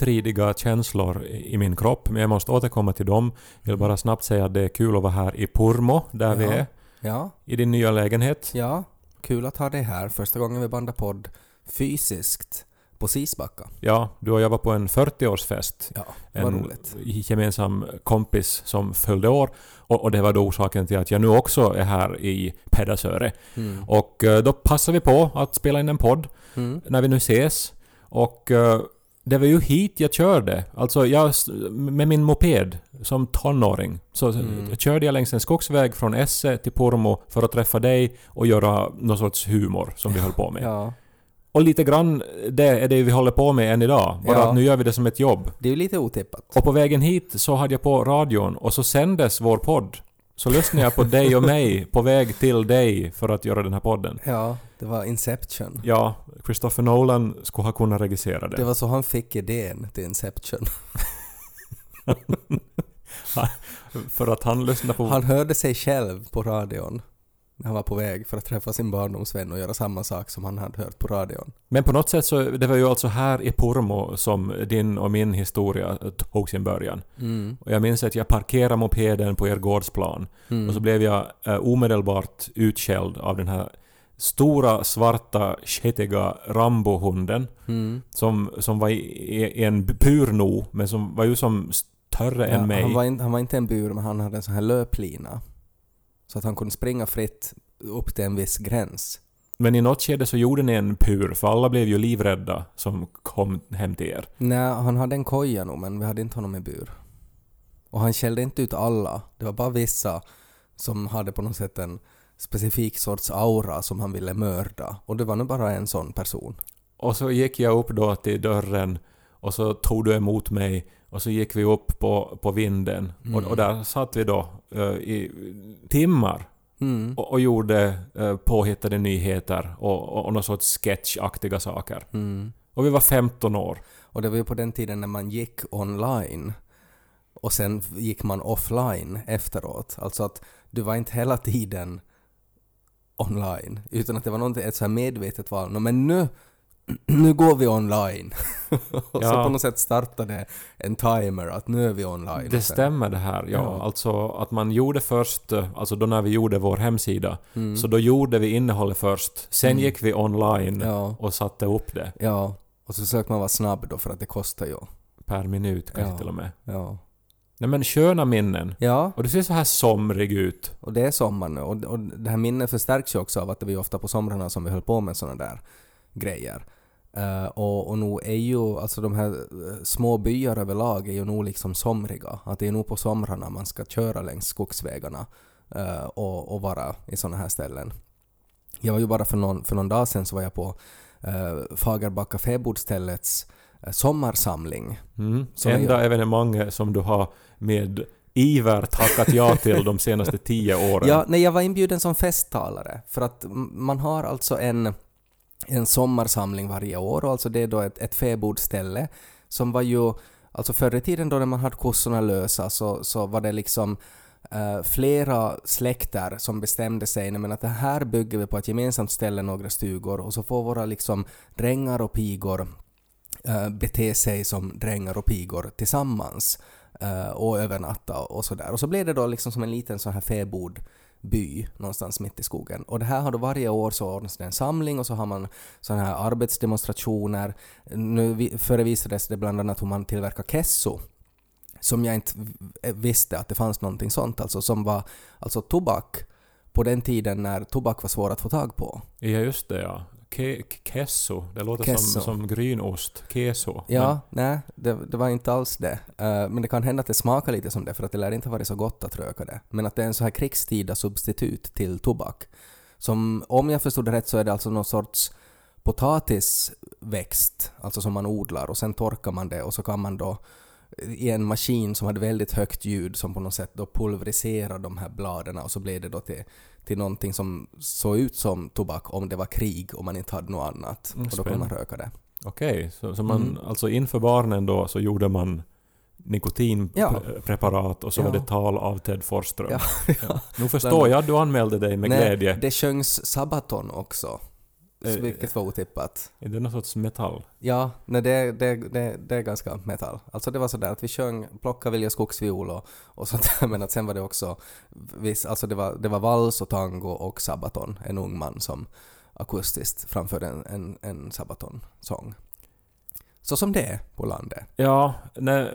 här motstridiga känslor i min kropp, men jag måste återkomma till dem. Jag vill bara snabbt säga att det är kul att vara här i Purmo, där vi Ja. är, Ja, i din nya lägenhet. ja. Kul att ha dig här. Första gången vi bandar podd fysiskt på Sisbacka. Ja, du och jag var på en 40-årsfest. Ja, En roligt. gemensam kompis som följde år. Och, och det var då orsaken till att jag nu också är här i Pedersöre. Mm. Och eh, då passar vi på att spela in en podd Mm. när vi nu ses. Och eh, det var ju hit jag körde. Alltså jag, med min moped som tonåring. Så Mm. körde jag längs en skogsväg från Esse till Pormo för att träffa dig och göra någon sorts humor som vi höll på med. Ja. Och lite grann det är det vi håller på med än idag. Bara Ja. att nu gör vi det som ett jobb. Det är ju lite otippat. Och på vägen hit så hade jag på radion och så sändes vår podd. Så lyssnade jag på dig och mig på väg till dig för att göra den här podden. Ja, det var Inception. Ja, Christopher Nolan skulle ha kunnat regissera det. Det var så han fick idén till Inception. För att han lyssnade på... Han hörde sig själv på radion när han var på väg för att träffa sin barndomsvän och göra samma sak som han hade hört på radion. Men på något sätt så, det var ju alltså här i Pormo som din och min historia tog sin början. Mm. Och jag minns att jag parkerade mopeden på er gårdsplan. Mm. Och så blev jag eh, omedelbart utskälld av den här stora svarta skitiga Rambo-hunden Mm. som, som var i, i en purno men som var ju som större Ja, än mig. han, var in, han var inte en bur men han hade en sån här löplina. Så att han kunde springa fritt upp till en viss gräns. Men i något skede så gjorde ni en pur för alla blev ju livrädda som kom hem till er. Nej, han hade en koja nog men vi hade inte honom i bur. Och han skällde inte ut alla. Det var bara vissa som hade på något sätt en specifik sorts aura som han ville mörda. Och det var nog bara en sån person. Och så gick jag upp då till dörren och så tog du emot mig och så gick vi upp på, på vinden och, Mm. och där satt vi då eh, i timmar Mm. och, och gjorde uh, påhittade nyheter och, och, och någon sorts sketchaktiga saker. Mm. Och vi var 15 år. Och det var ju på den tiden när man gick online och sen gick man offline efteråt. Alltså att du var inte hela tiden online utan att det var någonting, ett så här medvetet val. "Nå, Men nu, nu går vi online. och så Ja. på något sätt startade en timer att nu är vi online. Det stämmer det här, ja. Ja. Alltså att man gjorde först, alltså då när vi gjorde vår hemsida, Mm. så då gjorde vi innehållet först. Sen Mm. gick vi online Ja, och satte upp det ja. Och så försökte man vara snabb då för att det kostar ju. per minut kanske till och med. Ja. Nej men sköna minnen. Ja, Och du ser så här somrig ut. Och det är sommar nu och, och det här minnet förstärks ju också av att det var ju ofta på somrarna som vi höll på med sådana där grejer. Eh, och, och nog är ju, alltså de här eh, små byar överlag är ju nog liksom somriga. Att det är nog på somrarna man ska köra längs skogsvägarna eh, och, och vara i sådana här ställen. Jag var ju bara för någon, för någon dag sedan så var jag på uh, Fagerbacka fäbodställets sommarsamling. Mm. Enda jag- evenemanget som du har med iver tackat ja till de senaste tio åren. Ja, nej, jag var inbjuden som festtalare för att man har alltså en, en sommarsamling varje år och alltså det är då ett, ett fäbodställe som var ju, alltså förr i tiden då när man hade kossorna lösa så, så var det liksom Uh, flera släkter som bestämde sig, nej men att det här bygger vi på ett gemensamt ställe, några stugor och så får våra liksom drängar och pigor uh, bete sig som drängar och pigor tillsammans Eh, och övernatta och sådär. Och så blev det då liksom som en liten sån här fäbodby någonstans mitt i skogen. Och det här har då varje år så ordnas det en samling och så har man sådana här arbetsdemonstrationer. Nu förevisades det bland annat hur man tillverkar kesso som jag inte visste att det fanns någonting sånt, alltså som var alltså tobak på den tiden när tobak var svår att få tag på. Ja, just det ja. Ke- kesso. Det låter Kesso. som, som grynost. Keso. Ja, nej, det, det var inte alls det. Eh, men det kan hända att det smakar lite som det, för att det lär inte ha varit så gott att röka det. Men att det är en så här krigstida substitut till tobak. Som, om jag förstod det rätt så är det alltså någon sorts potatisväxt, alltså som man odlar och sen torkar man det och så kan man då i en maskin som hade väldigt högt ljud som på något sätt då pulveriserar de här bladen och så blev det då till, till någonting som såg ut som tobak om det var krig och man inte hade något annat. Mm, och då kunde man röka det. Okej, så, så man, Mm. alltså inför barnen då så gjorde man Ja. nikotinpreparat och så var Ja. det tal av Ted Forsström. Ja, Nu förstår jag att du anmälde dig med Nej, glädje. Det sjöngs Sabaton också. Eh, vilket var otippat. Är det någon sorts metall? Ja, nej, det, det, det, det är ganska metall. Alltså det var sådär att vi sjöng Plocka vilja skogsviol och, och sånt där, men att sen var det också viss, alltså det var, det var vals och tango och sabaton, en ung man som akustiskt framförde en, en, en sabaton-sång. Så som det är på landet. Ja, nej,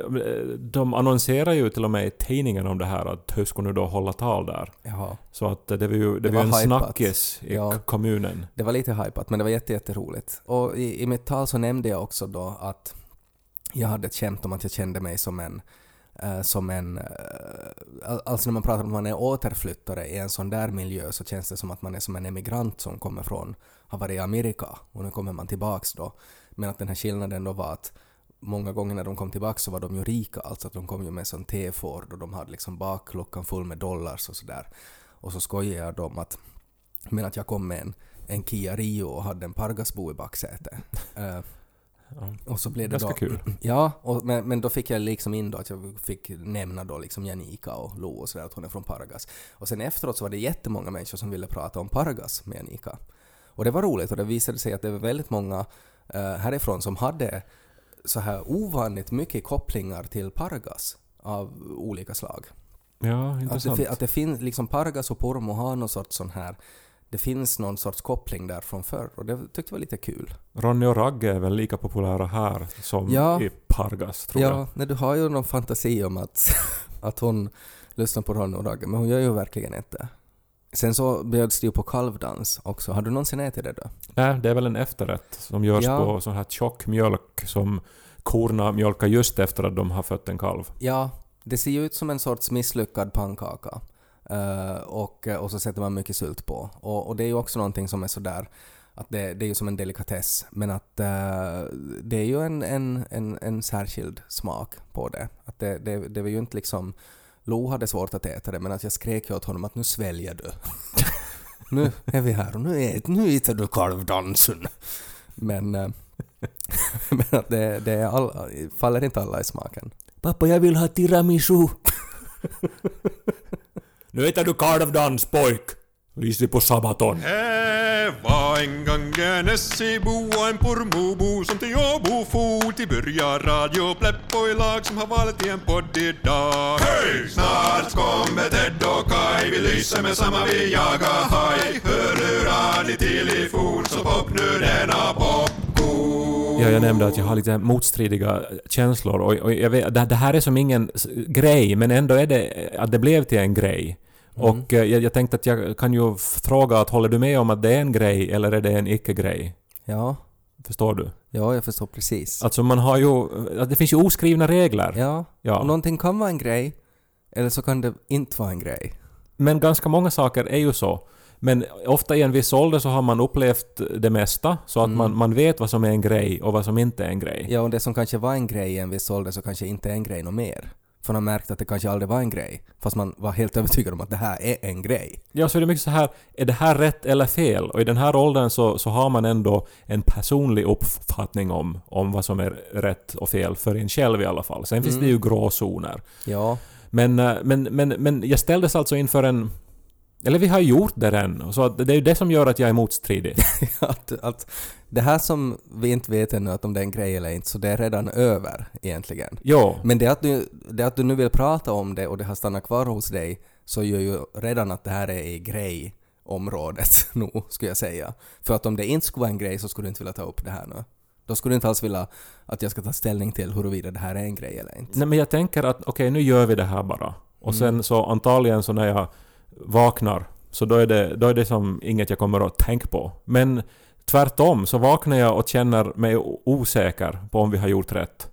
de annonserar ju till och med i tidningen om det här att hur ska nu då hålla tal där. Jaha. Så att det var ju det, Det var var en hypat. snackis i Ja. kommunen. Det var lite hypat, men det var jätte, jätteroligt. Och i, i mitt tal så nämnde jag också då att jag hade ett skämt om att jag kände mig som en eh, som en... eh, al- alltså när man pratar om att man är återflyttare i en sån där miljö så känns det som att man är som en emigrant som kommer från, har varit i Amerika och nu kommer man tillbaks då. Men att den här skillnaden då var att många gånger när de kom tillbaks så var de ju rika, alltså att de kom ju med sån T-Ford och de hade liksom bakluckan full med dollars och sådär. Och så skojade jag då om att men att jag kom med en, en Kia Rio och hade en Pargasbo i baksätet. Ja. och så blev det Ganska då... kul. Ja, och, men, men då fick jag liksom in då att jag fick nämna då liksom Janika och Lo och sådär att hon är från Pargas. Och sen efteråt så var det jättemånga människor som ville prata om Pargas med Janika. Och det var roligt och det visade sig att det var väldigt många härifrån som hade så här ovanligt mycket kopplingar till Pargas av olika slag. Ja, Att det, intressant. att det finns, liksom Pargas och Pormo har någon sorts sån här, det finns någon sorts koppling där från förr och det tyckte jag var lite kul. Ronny och Ragge är väl lika populära här som Ja. i Pargas, tror jag. Ja, du har ju någon fantasi om att, att hon lyssnar på Ronny och Ragge, men hon gör ju verkligen inte. Sen så bjöds det ju på kalvdans också. Har du någonsin ätit det då? Nej, det är väl en efterrätt som görs Ja. på sån här tjock mjölk som korna mjölkar just efter att de har fött en kalv. Ja, det ser ju ut som en sorts misslyckad pannkaka. Eh, och, och så sätter man mycket sylt på. Och, och det är ju också någonting som är sådär att det, det är ju som en delikatess, men att eh, det är ju en, en, en, en särskild smak på det. Att det, det, det var ju inte liksom... Lo hade svårt att äta det, men att jag skrek åt honom att nu sväljer du. nu är vi här och nu, ät, nu äter du kalvdansen. Men, eh, men att det, det är alla, faller inte alla i smaken. Pappa, jag vill ha tiramisu. Nu äter du kalvdans pojk! Lysi på sabaton. Det var en gång en Essebo och en Pormobo som till Åbo for till börja Radio Pleppoilag som har valt i en podd idag. Hej! Snart kommer Ted och Kai, vi lyser med samma vi jagar haj. Hör hur han i till i fort så pop nu denna popcorn. Ja, jag nämnde att jag har lite motstridiga känslor och, och jag vet, det, det här är som ingen grej, men ändå är det att det blev till en grej. Och eh, jag, jag tänkte att jag kan ju fråga att håller du med om att det är en grej eller är det en icke-grej? Ja, Förstår du? ja, jag förstår precis. Alltså man har ju... att Det finns ju oskrivna regler. Ja, Ja. och någonting kan vara en grej, eller så kan det inte vara en grej. Men ganska många saker är ju så. Men ofta i en viss ålder så har man upplevt det mesta, så att man, man vet vad som är en grej och vad som inte är en grej. Ja, och det som kanske var en grej i en viss ålder så kanske inte är en grej något mer. För man märkt att det kanske aldrig var en grej, fast man var helt övertygad om att det här är en grej. Ja, så är det mycket så här, är det här rätt eller fel? Och i den här åldern så, så har man ändå en personlig uppfattning om, om vad som är rätt och fel, för en själv i alla fall. Sen finns det ju gråzoner. Ja, Men, eh, men, men, men jag ställdes alltså inför en... Eller vi har gjort det redan, så det är ju det som gör att jag är motstridig. att, att det här som vi inte vet ännu att om det är en grej eller inte, så det är redan över egentligen. Jo, Men det att, du, det att du nu vill prata om det och det har stannat kvar hos dig, så gör ju redan att det här är i grejområdet nog, skulle jag säga. För att om det inte skulle vara en grej så skulle du inte vilja ta upp det här nu. Då skulle du inte alls vilja att jag ska ta ställning till huruvida det här är en grej eller inte. Nej men jag tänker att okej, nu gör vi det här bara. Och sen så antagligen så när jag vaknar, så då är det, då är det som inget jag kommer att tänka på. Men tvärtom så vaknar jag och känner mig osäker på om vi har gjort rätt.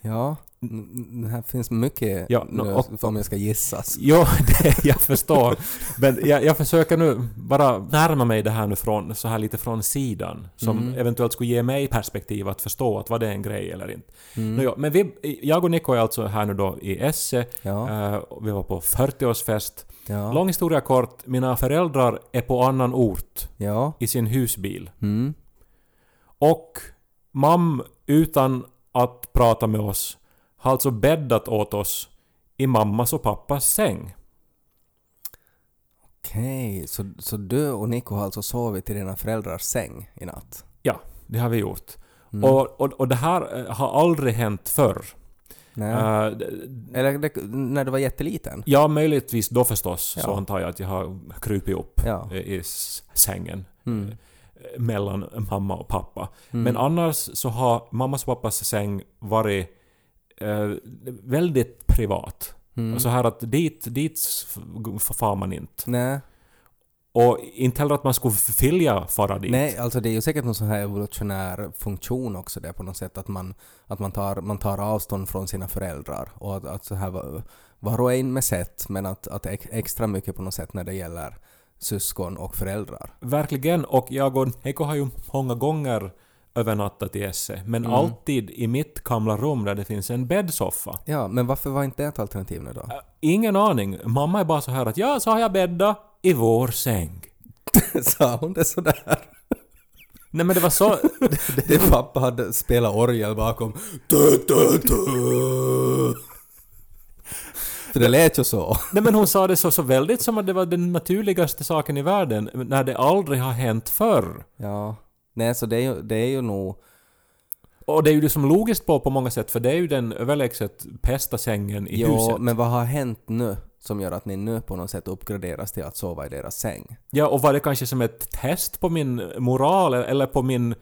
Ja, det här finns mycket Ja, no, och- om jag ska gissas. Jo, det, jag förstår. Men jag, jag försöker nu bara närma mig det här nu från, så här lite från sidan. Som Mm. eventuellt skulle ge mig perspektiv att förstå att vad det är en grej eller inte. Mm. Nåja, men vi, jag och Nico är alltså här nu då i Esse. Ja, och vi var på 40-årsfest. ja, Lång historia kort, mina föräldrar är på annan ort ja. i sin husbil. Mm. Och mam, utan att prata med oss, har alltså bäddat åt oss i mammas och pappas säng. Okej, så, så du och Nico har alltså sovit i dina föräldrars säng i natt? Ja, det har vi gjort. Mm. Och, och, och det här eh, har aldrig hänt förr. Nej. D- Eller det, när du var jätteliten? ja, möjligtvis då förstås, så Ja. antar jag att jag har krupit upp Ja. i sängen Mm. eh, mellan mamma och pappa. Mm. Men annars så har mammas och pappas säng varit eh, väldigt privat. Mm. Så här att dit, dit far man inte. Nej. Och inte heller att man skulle vilja fara dit. Nej, alltså det är ju säkert någon sån här evolutionär funktion också där på något sätt att man, att man, tar, man tar avstånd från sina föräldrar och att, att så här var, var och en med sätt men att, att ex- extra mycket på något sätt när det gäller syskon och föräldrar. Verkligen, och jag och Eko har ju många gånger övernattat i Esse, men Mm. alltid i mitt gamla rum där det finns en bäddsoffa. Ja, men varför var inte det ett alternativ nu då? Äh, Ingen aning. Mamma är bara så här att ja, så har jag bäddat i vår säng. Sa hon det sådär? Nej men det var så... Din pappa hade spelat orgel bakom. Du, du, du. För det lät ju så. Nej men hon sa det så, så väldigt som att det var den naturligaste saken i världen, när det aldrig har hänt förr. Ja. Nej, så det är ju, det är ju nog... Och det är ju det som logiskt på på många sätt, för det är ju den överlägset bästa sängen i Jo, huset. men vad har hänt nu som gör att ni nu på något sätt uppgraderas till att sova i deras säng? Ja, och var det kanske som ett test på min moral eller på min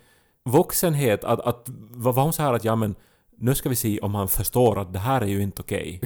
vuxenhet? Att, att var hon så här att ja men nu ska vi se om han förstår att det här är ju inte okej.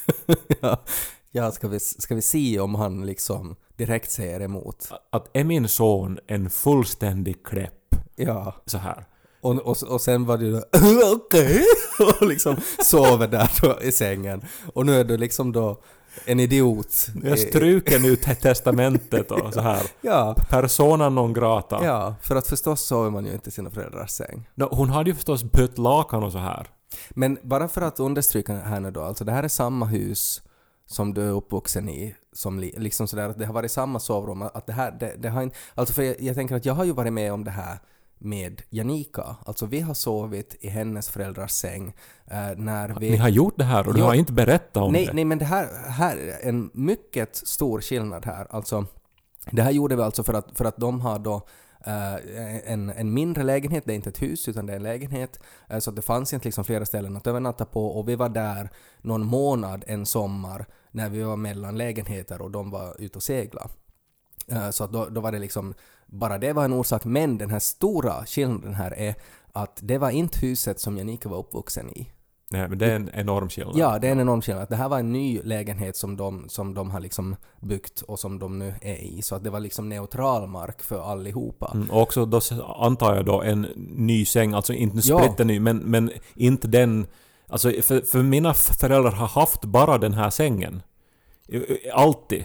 ja, ja ska, vi, ska vi se om han liksom direkt säger emot? Att är min son en fullständig kläpp Ja. så här? Och, och, och sen var du okej och liksom sover där då i sängen. Och nu är du liksom då en idiot. Jag struken ut testamentet och så här. Ja, Persona non grata. ja, för att förstås sover man ju inte i sina föräldrars säng. Nå, Hon hade ju förstås bytt lakan och så här. Men bara för att understryka här nu då, alltså det här är samma hus som du är uppvuxen i, som li, liksom sådär att det har varit samma sovrum, att det här, det, det har inte, alltså för jag, jag tänker att jag har ju varit med om det här med Janika, alltså vi har sovit i hennes föräldrars säng eh, när vi... Ni har gjort det här och du Ja. har inte berättat om nej, det. nej, men det här, här är en mycket stor skillnad här. Alltså, det här gjorde vi alltså för att, för att de har då eh, en, en mindre lägenhet, det är inte ett hus utan det är en lägenhet, eh, så det fanns inte liksom flera ställen att övernatta på och vi var där någon månad en sommar när vi var mellan lägenheter och de var ute och segla. Eh, Så att då, då var det liksom, bara det var en orsak, men den här stora skillnaden här är att det var inte huset som Janika var uppvuxen i. Nej, men det är en enorm skillnad. Ja, det är en enorm skillnad. Det här var en ny lägenhet som de, som de har liksom byggt och som de nu är i. Så att det var liksom neutral mark för allihopa. Mm, och också då antar jag då en ny säng, alltså inte en Ja. sprätteny, men, men inte den... Alltså för, för mina föräldrar har haft bara den här sängen. Alltid.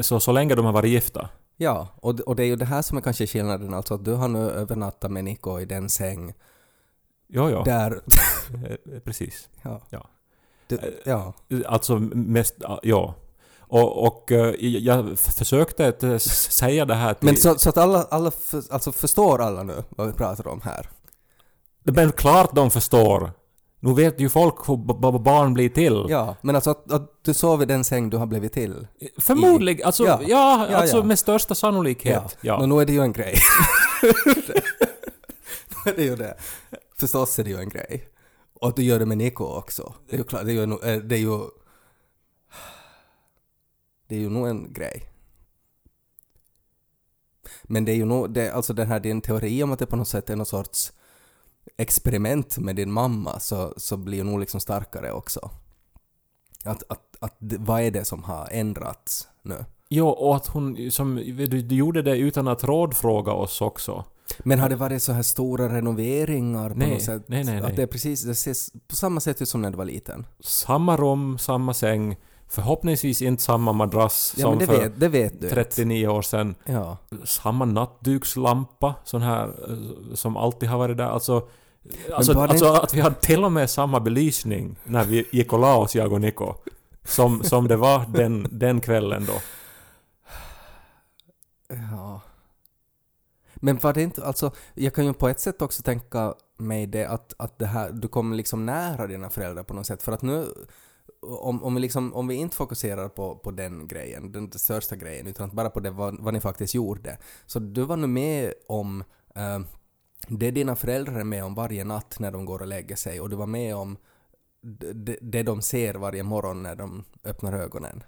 Så, så länge de har varit gifta. Ja, och, och det är ju det här som är kanske skillnaden. Alltså att du har nu övernattat med Nico i den säng Ja, ja. där... Eh, Precis. ja. Ja. Du, ja. Alltså mest, ja. Och, och eh, jag försökte att eh, säga det här till... Men så, så att alla, alla för, alltså förstår alla nu vad vi pratar om här? Men klart de förstår. Nu vet ju folk hur barn blir till. Ja, men alltså att, att du sov i den säng du har blivit till? Förmodligen, alltså, Ja. ja, Ja, alltså ja. med största sannolikhet. Ja. Nå, nu är det ju en grej. nu är det ju det. Förstås är det ju en grej. Och att du gör det med Nico också. Det är ju klart, det är ju, eh, det är ju... Det är ju nog en grej. Men det är ju nog, det, alltså den här din teori om att det på något sätt är någon sorts experiment med din mamma så, så blir nog liksom starkare också. Att, att, att, vad är det som har ändrats nu? Jo, och att hon som, du, du gjorde det utan att rådfråga oss också. Men har det varit så här stora renoveringar på Nej, något sätt? nej, nej, nej. Att det är precis, det ser på samma sätt ut som när du var liten? Samma rum, samma säng, förhoppningsvis inte samma madrass Ja som det för vet, det vet du. 39 år sedan. Ja. Samma nattdukslampa, sån här eh, som alltid har varit där. Alltså, alltså, bara det- alltså att vi hade till och med samma belysning när vi gick och la oss, jag och Niko. Som, som det var den, den kvällen då. ja. Men var det inte, alltså, jag kan ju på ett sätt också tänka mig det att, att det här, du kommer liksom nära dina föräldrar på något sätt. För att nu om, om, vi liksom, om vi inte fokuserar på, på den grejen, den största grejen, utan bara på det vad, vad ni faktiskt gjorde. Så du var nu med om eh, det dina föräldrar är med om varje natt när de går och lägger sig och du var med om det, det de ser varje morgon när de öppnar ögonen.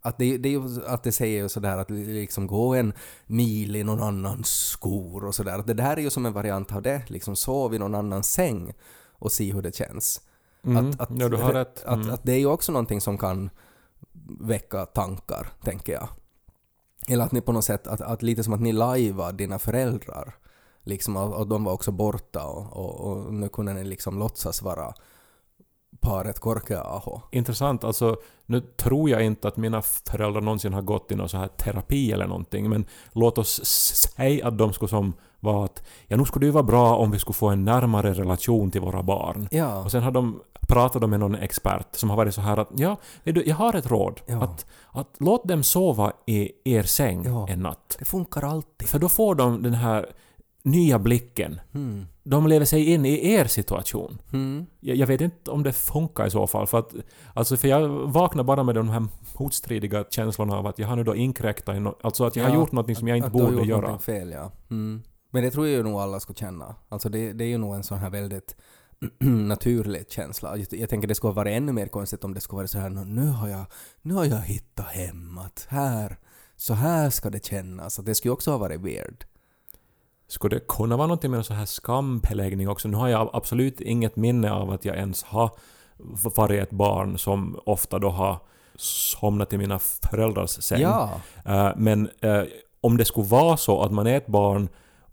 Att det, det, att det säger ju sådär att liksom gå en mil i någon annans skor och sådär. Det där är ju som en variant av det, liksom sov i någon annans säng och se hur det känns. Mm. Att, att, ja, du har rätt. Att, Mm. att det är ju också någonting som kan väcka tankar, tänker jag. Eller att ni på något sätt, att, att lite som att ni lajvar dina föräldrar. Liksom, och, och de var också borta och, och, och nu kunde ni liksom låtsas vara paret Korkeaho. Intressant. Alltså, nu tror jag inte att mina föräldrar någonsin har gått i någon så här terapi eller någonting, men låt oss säga att de skulle som vara att ja, nu skulle det ju vara bra om vi skulle få en närmare relation till våra barn. Ja. Och sen har de pratat med någon expert som har varit så här att ja, du, jag har ett råd. Ja. Att, att låt dem sova i er säng Ja. en natt. Det funkar alltid. För då får de den här nya blicken. Mm. De lever sig in i er situation. Mm. Jag, jag vet inte om det funkar i så fall. För, att, alltså för jag vaknar bara med de här motstridiga känslorna av att jag har nu då inkräktat i no, Alltså att jag har Ja, gjort något som jag inte att har borde gjort göra. fel, ja. Mm. Men det tror jag ju nog alla ska känna. Alltså det, det är ju nog en sån här väldigt naturlig känsla. Jag, jag tänker det skulle vara ännu mer konstigt om det skulle vara så här "Nå, nu har jag, nu har jag hittat hem att här, så här ska det kännas. Att det skulle också ha varit weird. Skulle det kunna vara någonting med en sån här skambeläggning också? Nu har jag absolut inget minne av att jag ens har varit ett barn som ofta då har somnat i mina föräldrars säng. Ja. Eh, men eh, om det skulle vara så att man är ett barn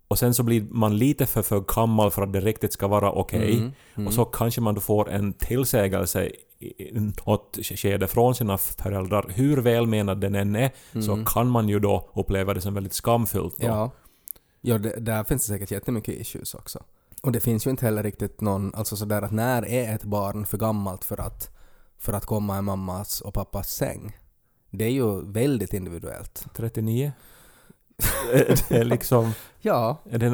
och sen så blir man lite för, för gammal för att det riktigt ska vara okej Mm, mm. och så kanske man då får en tillsägelse i något skede från sina föräldrar. Hur välmenad den än är så kan man ju då uppleva det som väldigt skamfullt. Då. Mm. Ja. Ja, det, där finns det säkert jättemycket issues också. Och det finns ju inte heller riktigt någon, alltså sådär att när är ett barn för gammalt för att, för att komma i mammas och pappas säng? Det är ju väldigt individuellt. 39? det är liksom... Ja, Är det,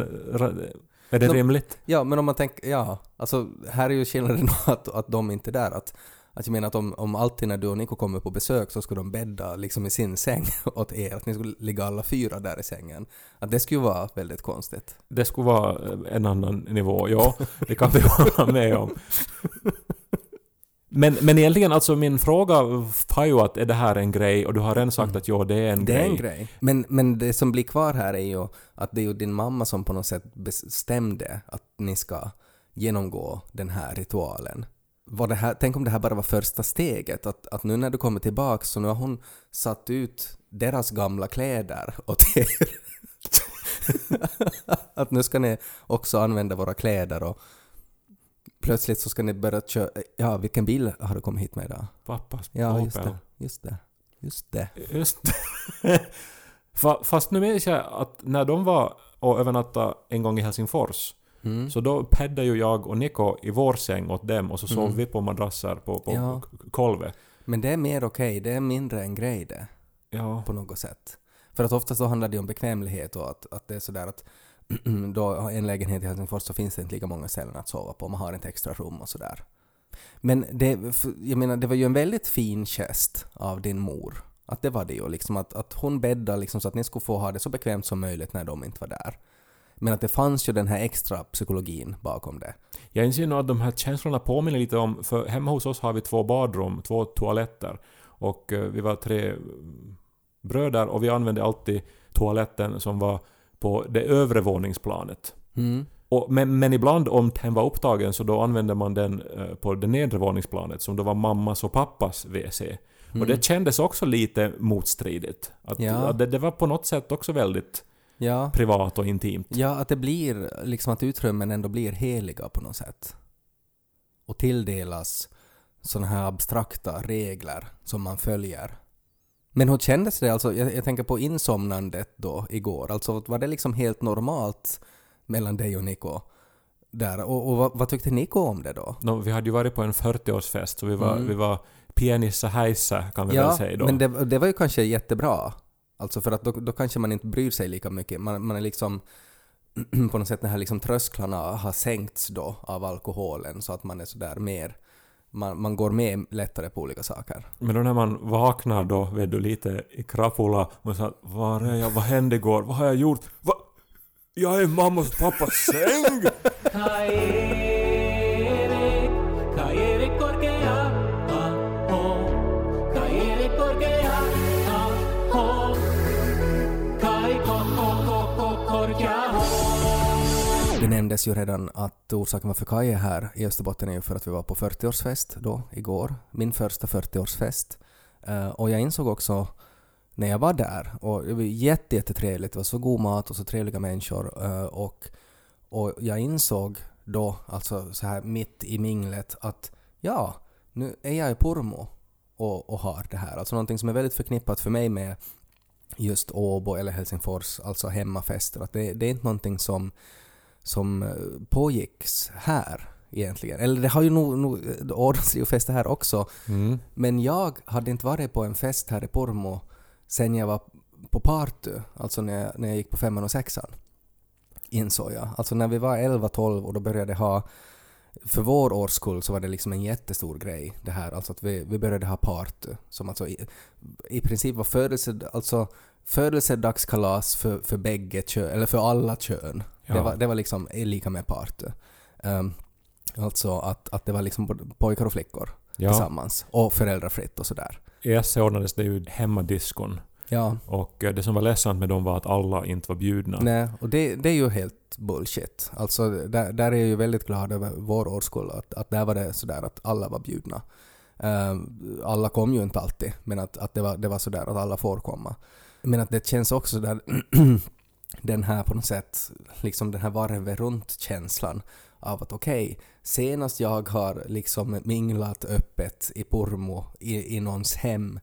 är det De- rimligt? ja men om man tänker, ja, alltså här är ju skillnaden att, att de inte är där. Att, att jag menar att om, om alltid när du och Niko kommer på besök så skulle de bädda liksom i sin säng åt er, att ni skulle ligga alla fyra där i sängen. Att det skulle vara väldigt konstigt. Det skulle vara en annan nivå, ja. Det kan vi hålla med om. Men, men egentligen, alltså min fråga var ju att är det här en grej? Och du har redan sagt att ja, det är en Det grej. är en grej. Men, men det som blir kvar här är ju att det är ju din mamma som på något sätt bestämde att ni ska genomgå den här ritualen. Var det här, tänk om det här bara var första steget, att, att nu när du kommer tillbaka så nu har hon satt ut deras gamla kläder åt er. att nu ska ni också använda våra kläder och plötsligt så ska ni börja köra... Ja, vilken bil har du kommit hit med idag? Pappas Ja, just Opel. det. Just det. Just det. Just det. Fa- Fast nu minns jag att när de var och övernattade en gång i Helsingfors Mm. så då peddade ju jag och Niko i vår säng åt dem och så sov Mm. vi på madrasser på, på Ja. kolvet. Men det är mer okej, det är mindre en grej det, Ja. på något sätt. För att oftast så handlar det om bekvämlighet och att, att det är sådär att då en lägenhet i Helsingfors så finns det inte lika många ställen att sova på, man har inte extra rum och sådär. Men det, jag menar, det var ju en väldigt fin gest av din mor. Att det var det ju, liksom att, att hon bäddade liksom så att ni skulle få ha det så bekvämt som möjligt när de inte var där. Men att det fanns ju den här extra psykologin bakom det. Jag inser nog att de här känslorna påminner lite om, för hemma hos oss har vi två badrum, två toaletter. Och eh, vi var tre mm, bröder och vi använde alltid toaletten som var på det övre våningsplanet. Mm. Och, men, men ibland om den var upptagen så då använde man den eh, på det nedre våningsplanet som då var mammas och pappas WC. Och det kändes också lite motstridigt. Att, Ja. att det, det var på något sätt också väldigt Ja. privat och intimt. Ja, att det blir liksom att utrymmen ändå blir heliga på något sätt. Och tilldelas sådana här abstrakta regler som man följer. Men hur kändes det alltså? Jag, jag tänker på insomnandet då igår. Alltså var det liksom helt normalt mellan dig och Nico? Där. Och, och vad, vad tyckte Nico om det då? Nå, vi hade ju varit på en 40-årsfest så vi var, Mm. vi var pianissa häissa kan vi väl säga då. men det, det var ju kanske jättebra. Alltså för att då, då kanske man inte bryr sig lika mycket. Man, man är liksom på något sätt de här liksom trösklarna har sänkts då av alkoholen så att man är sådär mer man, man går med lättare på olika saker. Men då när man vaknar då, vet du, lite i krapula och så var är jag, vad hände igår, vad har jag gjort, va? Jag är mammas och pappas säng! nämndes ju redan att orsaken varför Kaj är här i Österbotten är ju för att vi var på 40-årsfest då, igår. Min första 40-årsfest. Eh, och jag insåg också när jag var där, och det var jätte, jättetrevligt, det var så god mat och så trevliga människor. Eh, och, och jag insåg då, alltså så här mitt i minglet, att ja, nu är jag i Pormo och, och har det här. Alltså någonting som är väldigt förknippat för mig med just Åbo eller Helsingfors, alltså hemmafester. Att det, det är inte någonting som som eh, pågicks här egentligen. Eller det har ju nog, nog ordnats ju fester här också. Mm. Men jag hade inte varit på en fest här i Pormo sen jag var på Party, alltså när jag, när jag gick på femman och sexan. Insåg jag. Alltså när vi var 11-12 och då började ha för vår årskull så var det liksom en jättestor grej det här, alltså att vi, vi började ha party som alltså i, i princip var födelse, alltså födelsedagskalas för, för bägge kön, eller för alla kön. Ja. Det, var, det var liksom lika med party. Um, alltså att, att det var liksom pojkar och flickor Ja, tillsammans och föräldrafritt och sådär. i SC ordnades det ju hemmadiskon. Ja, Och eh, det som var ledsamt med dem var att alla inte var bjudna. nej, och det, det är ju helt bullshit. Alltså där, där är jag ju väldigt glad över vår årskull, att, att där var det sådär att alla var bjudna. Ehm, alla kom ju inte alltid, men att, att det, var, det var sådär att alla får komma. Men att det känns också där den här på något sätt, liksom den här varvet runt-känslan av att okej, senast jag har liksom minglat öppet i Pormo i, i någons hem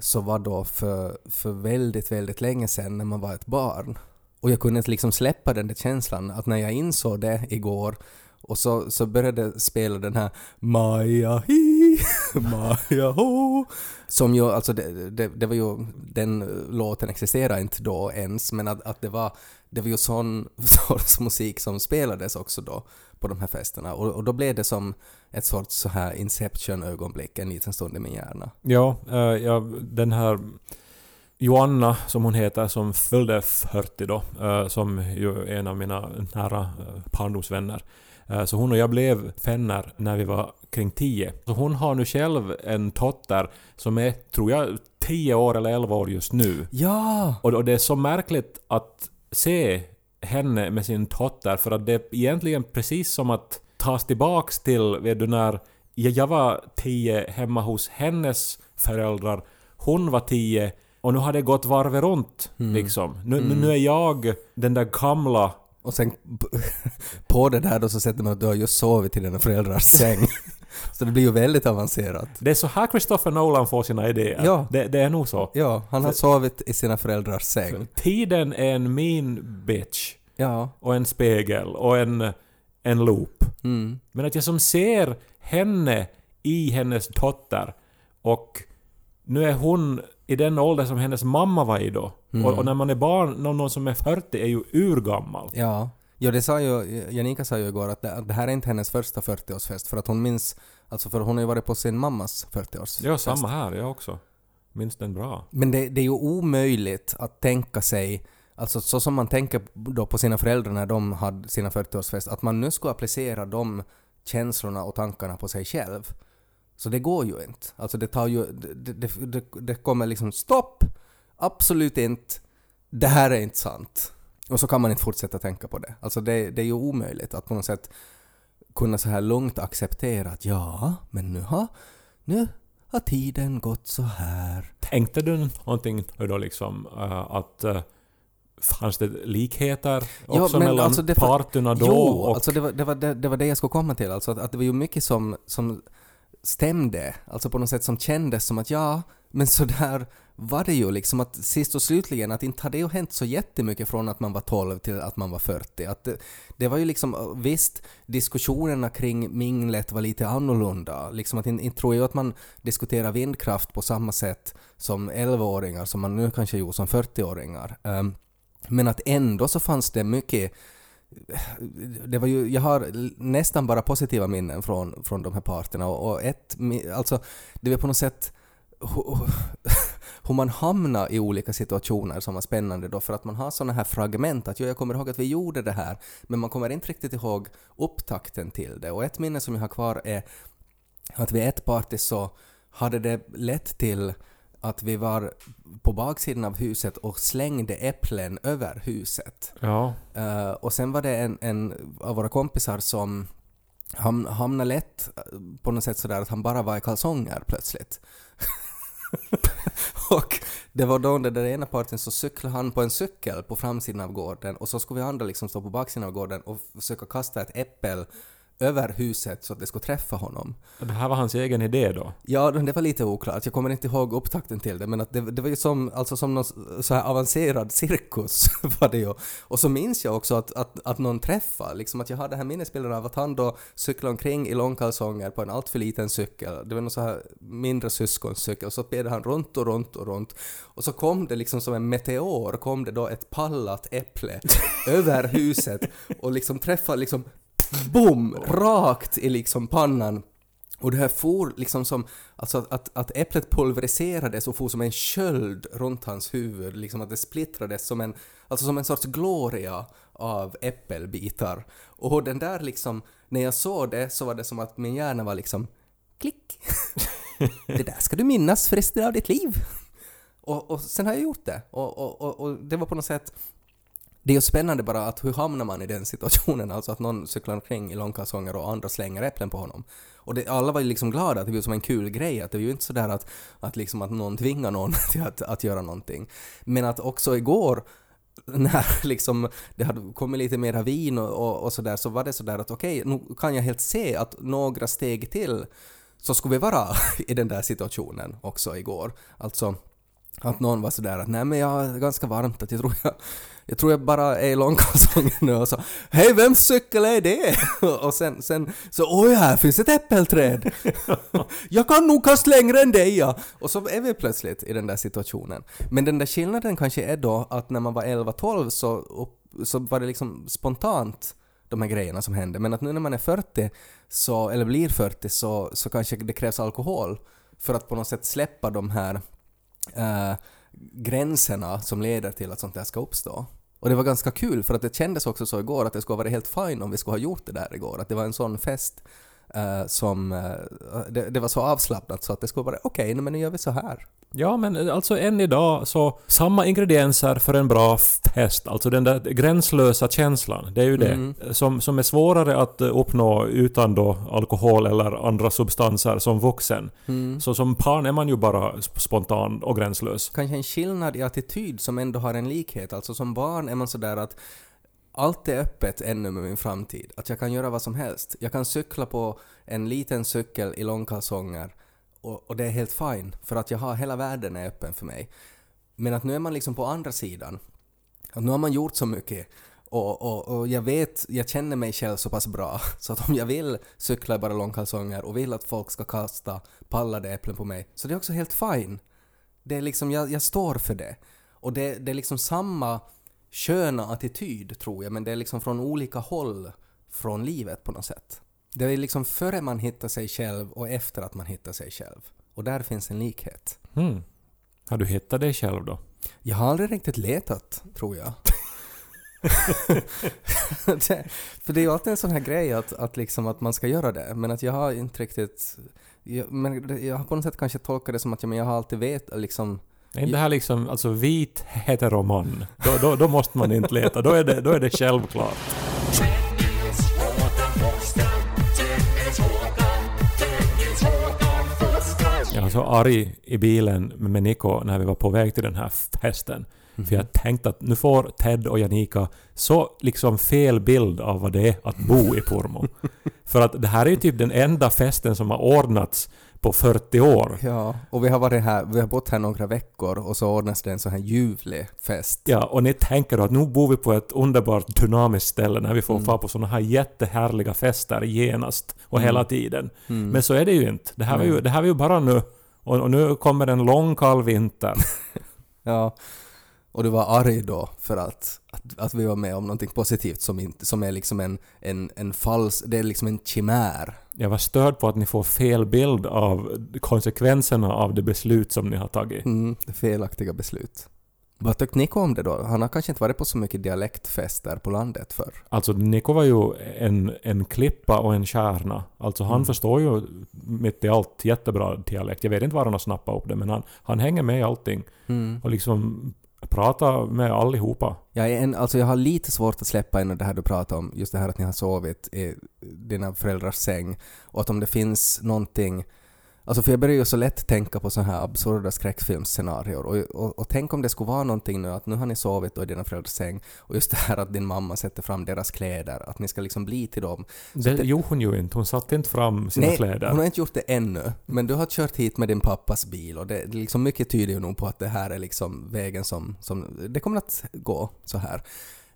så var då för, för väldigt, väldigt länge sedan när man var ett barn. Och jag kunde inte liksom släppa den där känslan att när jag insåg det igår och så, så började spela den här Maja hi, Maja ho. Som ju, alltså det, det, det var ju, den eh, låten existerar inte då ens, men att, att det var, det var ju sån sorts musik som spelades också då på de här festerna. Och, och då blev det som ett sorts så här Inception-ögonblick en liten stund i min hjärna. Ja, uh, ja, den här Joanna, som hon heter, som fyllde 40 då, eh, som ju är en av mina nära barndomsvänner. Eh, Så hon och jag blev vänner när vi var kring 10. Så hon har nu själv en dotter som är, tror jag, 10 år eller 11 år just nu. Ja! Och det är så märkligt att se henne med sin dotter för att det är egentligen precis som att tas tillbaks till, vet du, när jag var 10 hemma hos hennes föräldrar, hon var 10 och nu har det gått varvet runt liksom. Nu, nu- nu är jag den där gamla Och sen på det där då så sätter man att du har just sovit i dina föräldrars säng. så det blir ju väldigt avancerat. Det är så här Christopher Nolan får sina idéer. Ja. Det, det är nog så. Ja, han har sovit i sina föräldrars säng. Tiden är en mean bitch. Ja. Och en spegel och en, en loop. Mm. Men att jag som ser henne i hennes dotter och nu är hon i den ålder som hennes mamma var i då. Mm. Och, och när man är barn, någon, någon som är 40 är ju urgammal. Ja. Ja, det sa ju, Janika sa ju igår att det, att det här är inte hennes första 40-årsfest för att hon minns, alltså för hon har ju varit på sin mammas 40-årsfest. Ja, samma här, jag också. Minns den bra. Men det, det är ju omöjligt att tänka sig, alltså så som man tänker då på sina föräldrar när de hade sina 40-årsfest, att man nu skulle applicera de känslorna och tankarna på sig själv. Så det går ju inte. Alltså det tar ju, det, det, det, det kommer liksom stopp, absolut inte, det här är inte sant. Och så kan man inte fortsätta tänka på det. Alltså det, det är ju omöjligt att på något sätt kunna så här lugnt acceptera att ja, men nu har, nu har tiden gått så här. Tänkte du någonting då liksom uh, att uh, fanns det likheter Ja, också men mellan alltså det- parterna då jo, och... alltså det var det, var det, det var det jag skulle komma till. Alltså att, att det var ju mycket som, som stämde. Alltså på något sätt som kändes som att ja, men så där var det ju liksom att sist och slutligen att inte hade ju hänt så jättemycket från att man var 12 till att man var 40. Att det, det var ju liksom, visst, diskussionerna kring minglet var lite annorlunda. Liksom att inte, tror jag att man diskuterar vindkraft på samma sätt som 11-åringar som man nu kanske gjorde som 40-åringar. Um, ehm, men att ändå så fanns det mycket det var ju, jag har nästan bara positiva minnen från, från de här parterna och, och ett, alltså det var på något sätt hur man hamnar i olika situationer som var spännande då för att man har såna här fragment att jo, jag kommer ihåg att vi gjorde det här men man kommer inte riktigt ihåg upptakten till det och ett minne som jag har kvar är att vid ett party så hade det lett till att vi var på baksidan av huset och slängde äpplen över huset. Ja. Eh, och sen var det en, en av våra kompisar som ham, hamnade lätt eh, på något sätt sådär att han bara var i kalsonger plötsligt. och det var då under den ena parten så cyklade han på en cykel på framsidan av gården och så skulle vi andra liksom stå på baksidan av gården och försöka kasta ett äppel över huset så att det skulle träffa honom. Det här var hans egen idé då. Ja, det var lite oklart. Jag kommer inte ihåg upptakten till det, men att det, det var ju som, alltså som någon så här avancerad cirkus var det ju. Och så minns jag också att, att, att någon träffade, liksom att jag hade det här minnesbilden av att han då cyklade omkring i långkalsonger på en alltför liten cykel. Det var någon så här mindre syskoncykel, så spelade han runt och runt och runt. Och så kom det liksom som en meteor, kom det då ett pallat äpple över huset och liksom träffade liksom boom, rakt i liksom pannan och det här for liksom som, alltså att, att, att äpplet pulveriserades och for som en sköld runt hans huvud, liksom att det splittrades som en, alltså som en sorts gloria av äppelbitar. Och den där liksom, när jag såg det så var det som att min hjärna var liksom klick. det där ska du minnas för resten av ditt liv. Och, och sen har jag gjort det. Och, och, och, och det var på något sätt det är ju spännande bara att hur hamnar man i den situationen, alltså att någon cyklar omkring i långkalsonger och andra slänger äpplen på honom. Och det, alla var ju liksom glada, att det var som en kul grej, att det var ju inte sådär att, att, liksom att någon tvingar någon till att, att göra någonting. Men att också igår, när liksom det hade kommit lite mera vin och, och, och sådär, så var det sådär att okej, nu kan jag helt se att några steg till så skulle vi vara i den där situationen också igår. Alltså att någon var sådär att nej men jag är ganska varmt att jag tror jag, jag tror jag bara är i långkalsonger nu och så hej vems cykel är det? och sen, sen så oj här finns ett äppelträd. jag kan nog kasta längre än dig ja. Och så är vi plötsligt i den där situationen. Men den där skillnaden kanske är då att när man var 11-12 så, så var det liksom spontant de här grejerna som hände. Men att nu när man är 40, så, eller blir 40, så, så kanske det krävs alkohol för att på något sätt släppa de här eh, gränserna som leder till att sånt där ska uppstå. Och det var ganska kul för att det kändes också så igår att det skulle ha varit helt fine om vi skulle ha gjort det där igår. Att det var en sån fest eh, som... eh, det, det var så avslappnat så att det skulle vara okej, okay, men nu gör vi så här. Ja, men alltså än idag så samma ingredienser för en bra fest. Alltså den där gränslösa känslan. Det är ju det. Mm. Som, som är svårare att eh, uppnå utan då alkohol eller andra substanser som vuxen. Mm. Så som barn är man ju bara sp- spontan och gränslös. Kanske en skillnad i attityd som ändå har en likhet. Alltså som barn är man sådär att allt är öppet ännu med min framtid. Att jag kan göra vad som helst. Jag kan cykla på en liten cykel i långkalsonger och, och det är helt fine för att jag har hela världen är öppen för mig. Men att nu är man liksom på andra sidan. Att nu har man gjort så mycket och, och, och jag vet, jag känner mig själv så pass bra så att om jag vill cykla i bara långkalsonger och vill att folk ska kasta pallade äpplen på mig så det är också helt fine. Det är liksom, jag, jag står för det. Och det, det är liksom samma sköna attityd tror jag, men det är liksom från olika håll från livet på något sätt. Det är liksom före man hittar sig själv och efter att man hittar sig själv. Och där finns en likhet. Hmm. Har du hittat dig själv då? Jag har aldrig riktigt letat, tror jag. det, för det är ju alltid en sån här grej att, att, liksom att man ska göra det, men att jag har inte riktigt... Jag, men jag har på något sätt kanske tolkat det som att jag, men jag har alltid vet liksom... Är inte det här liksom, alltså vit heteroman? Då, då, då måste man inte leta, då är det, då är det självklart. Jag var så arg i bilen med Niko när vi var på väg till den här festen. För jag tänkte att nu får Ted och Janika så liksom fel bild av vad det är att bo i Pormo. För att det här är ju typ den enda festen som har ordnats på 40 år. Ja, och vi har varit här, vi har bott här några veckor och så ordnas det en sån här ljuvlig fest. Ja, och ni tänker då att nu bor vi på ett underbart dynamiskt ställe när vi får fara på såna här jättehärliga fester genast och hela tiden. Men så är det ju inte. Det här var ju, det här var ju bara nu. Och, och nu kommer en lång kall vinter. Ja. Och du var arg då för att, att, att vi var med om någonting positivt som, inte, som är liksom en, en, en falsk, det är liksom en chimär. Jag var störd på att ni får fel bild av konsekvenserna av det beslut som ni har tagit. Mm, felaktiga beslut. Vad tyckte Niko om det då? Han har kanske inte varit på så mycket dialektfester på landet förr. Alltså Niko var ju en, en klippa och en kärna. Alltså han förstår ju mitt i allt jättebra dialekt. Jag vet inte var han har snappat upp det men han, han hänger med i allting. Och liksom Prata med allihopa. Jag, en, alltså jag har lite svårt att släppa in det här du pratar om, just det här att ni har sovit i dina föräldrars säng och att om det finns någonting Alltså för jag börjar ju så lätt tänka på sådana här absurda skräckfilmsscenarier och, och, och tänk om det skulle vara någonting nu att nu har ni sovit då i dina föräldrars säng och just det här att din mamma sätter fram deras kläder, att ni ska liksom bli till dem. Det gjorde hon ju inte. Hon satte inte fram sina Nej, kläder. hon har inte gjort det ännu, men du har kört hit med din pappas bil och det, det liksom mycket tyder ju nog på att det här är liksom vägen som, som det kommer att gå så här.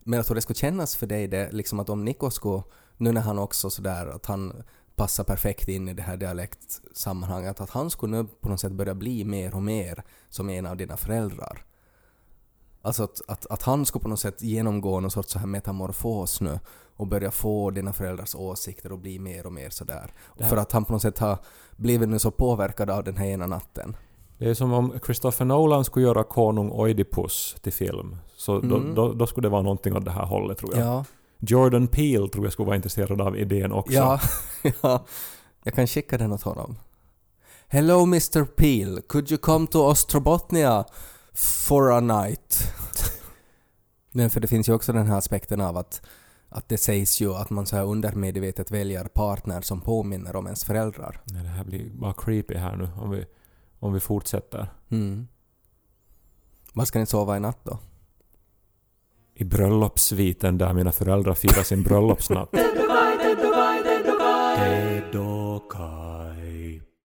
Men jag tror det skulle kännas för dig det liksom att om Niko skulle, nu när han också sådär att han passar perfekt in i det här dialektsammanhanget, att han skulle nu på något sätt börja bli mer och mer som en av dina föräldrar. Alltså att, att, att han skulle på något sätt genomgå någon sorts så här metamorfos nu och börja få dina föräldrars åsikter och bli mer och mer sådär. Här- För att han på något sätt har blivit nu så påverkad av den här ena natten. Det är som om Christopher Nolan skulle göra konung Oidipus till film. Så då, Mm. då, då skulle det vara någonting åt det här hållet tror jag. Ja, Jordan Peele tror jag skulle vara intresserad av idén också. ja, ja. Jag kan skicka den åt honom. Hello Mr Peel, could you come to Ostrobotnia for a night? Men för det finns ju också den här aspekten av att, att det sägs ju att man så här undermedvetet väljer partner som påminner om ens föräldrar. Nej, det här blir bara creepy här nu om vi, om vi fortsätter. Mm. Var ska ni sova i natt då? I bröllopssviten där mina föräldrar firar sin bröllopsnatt.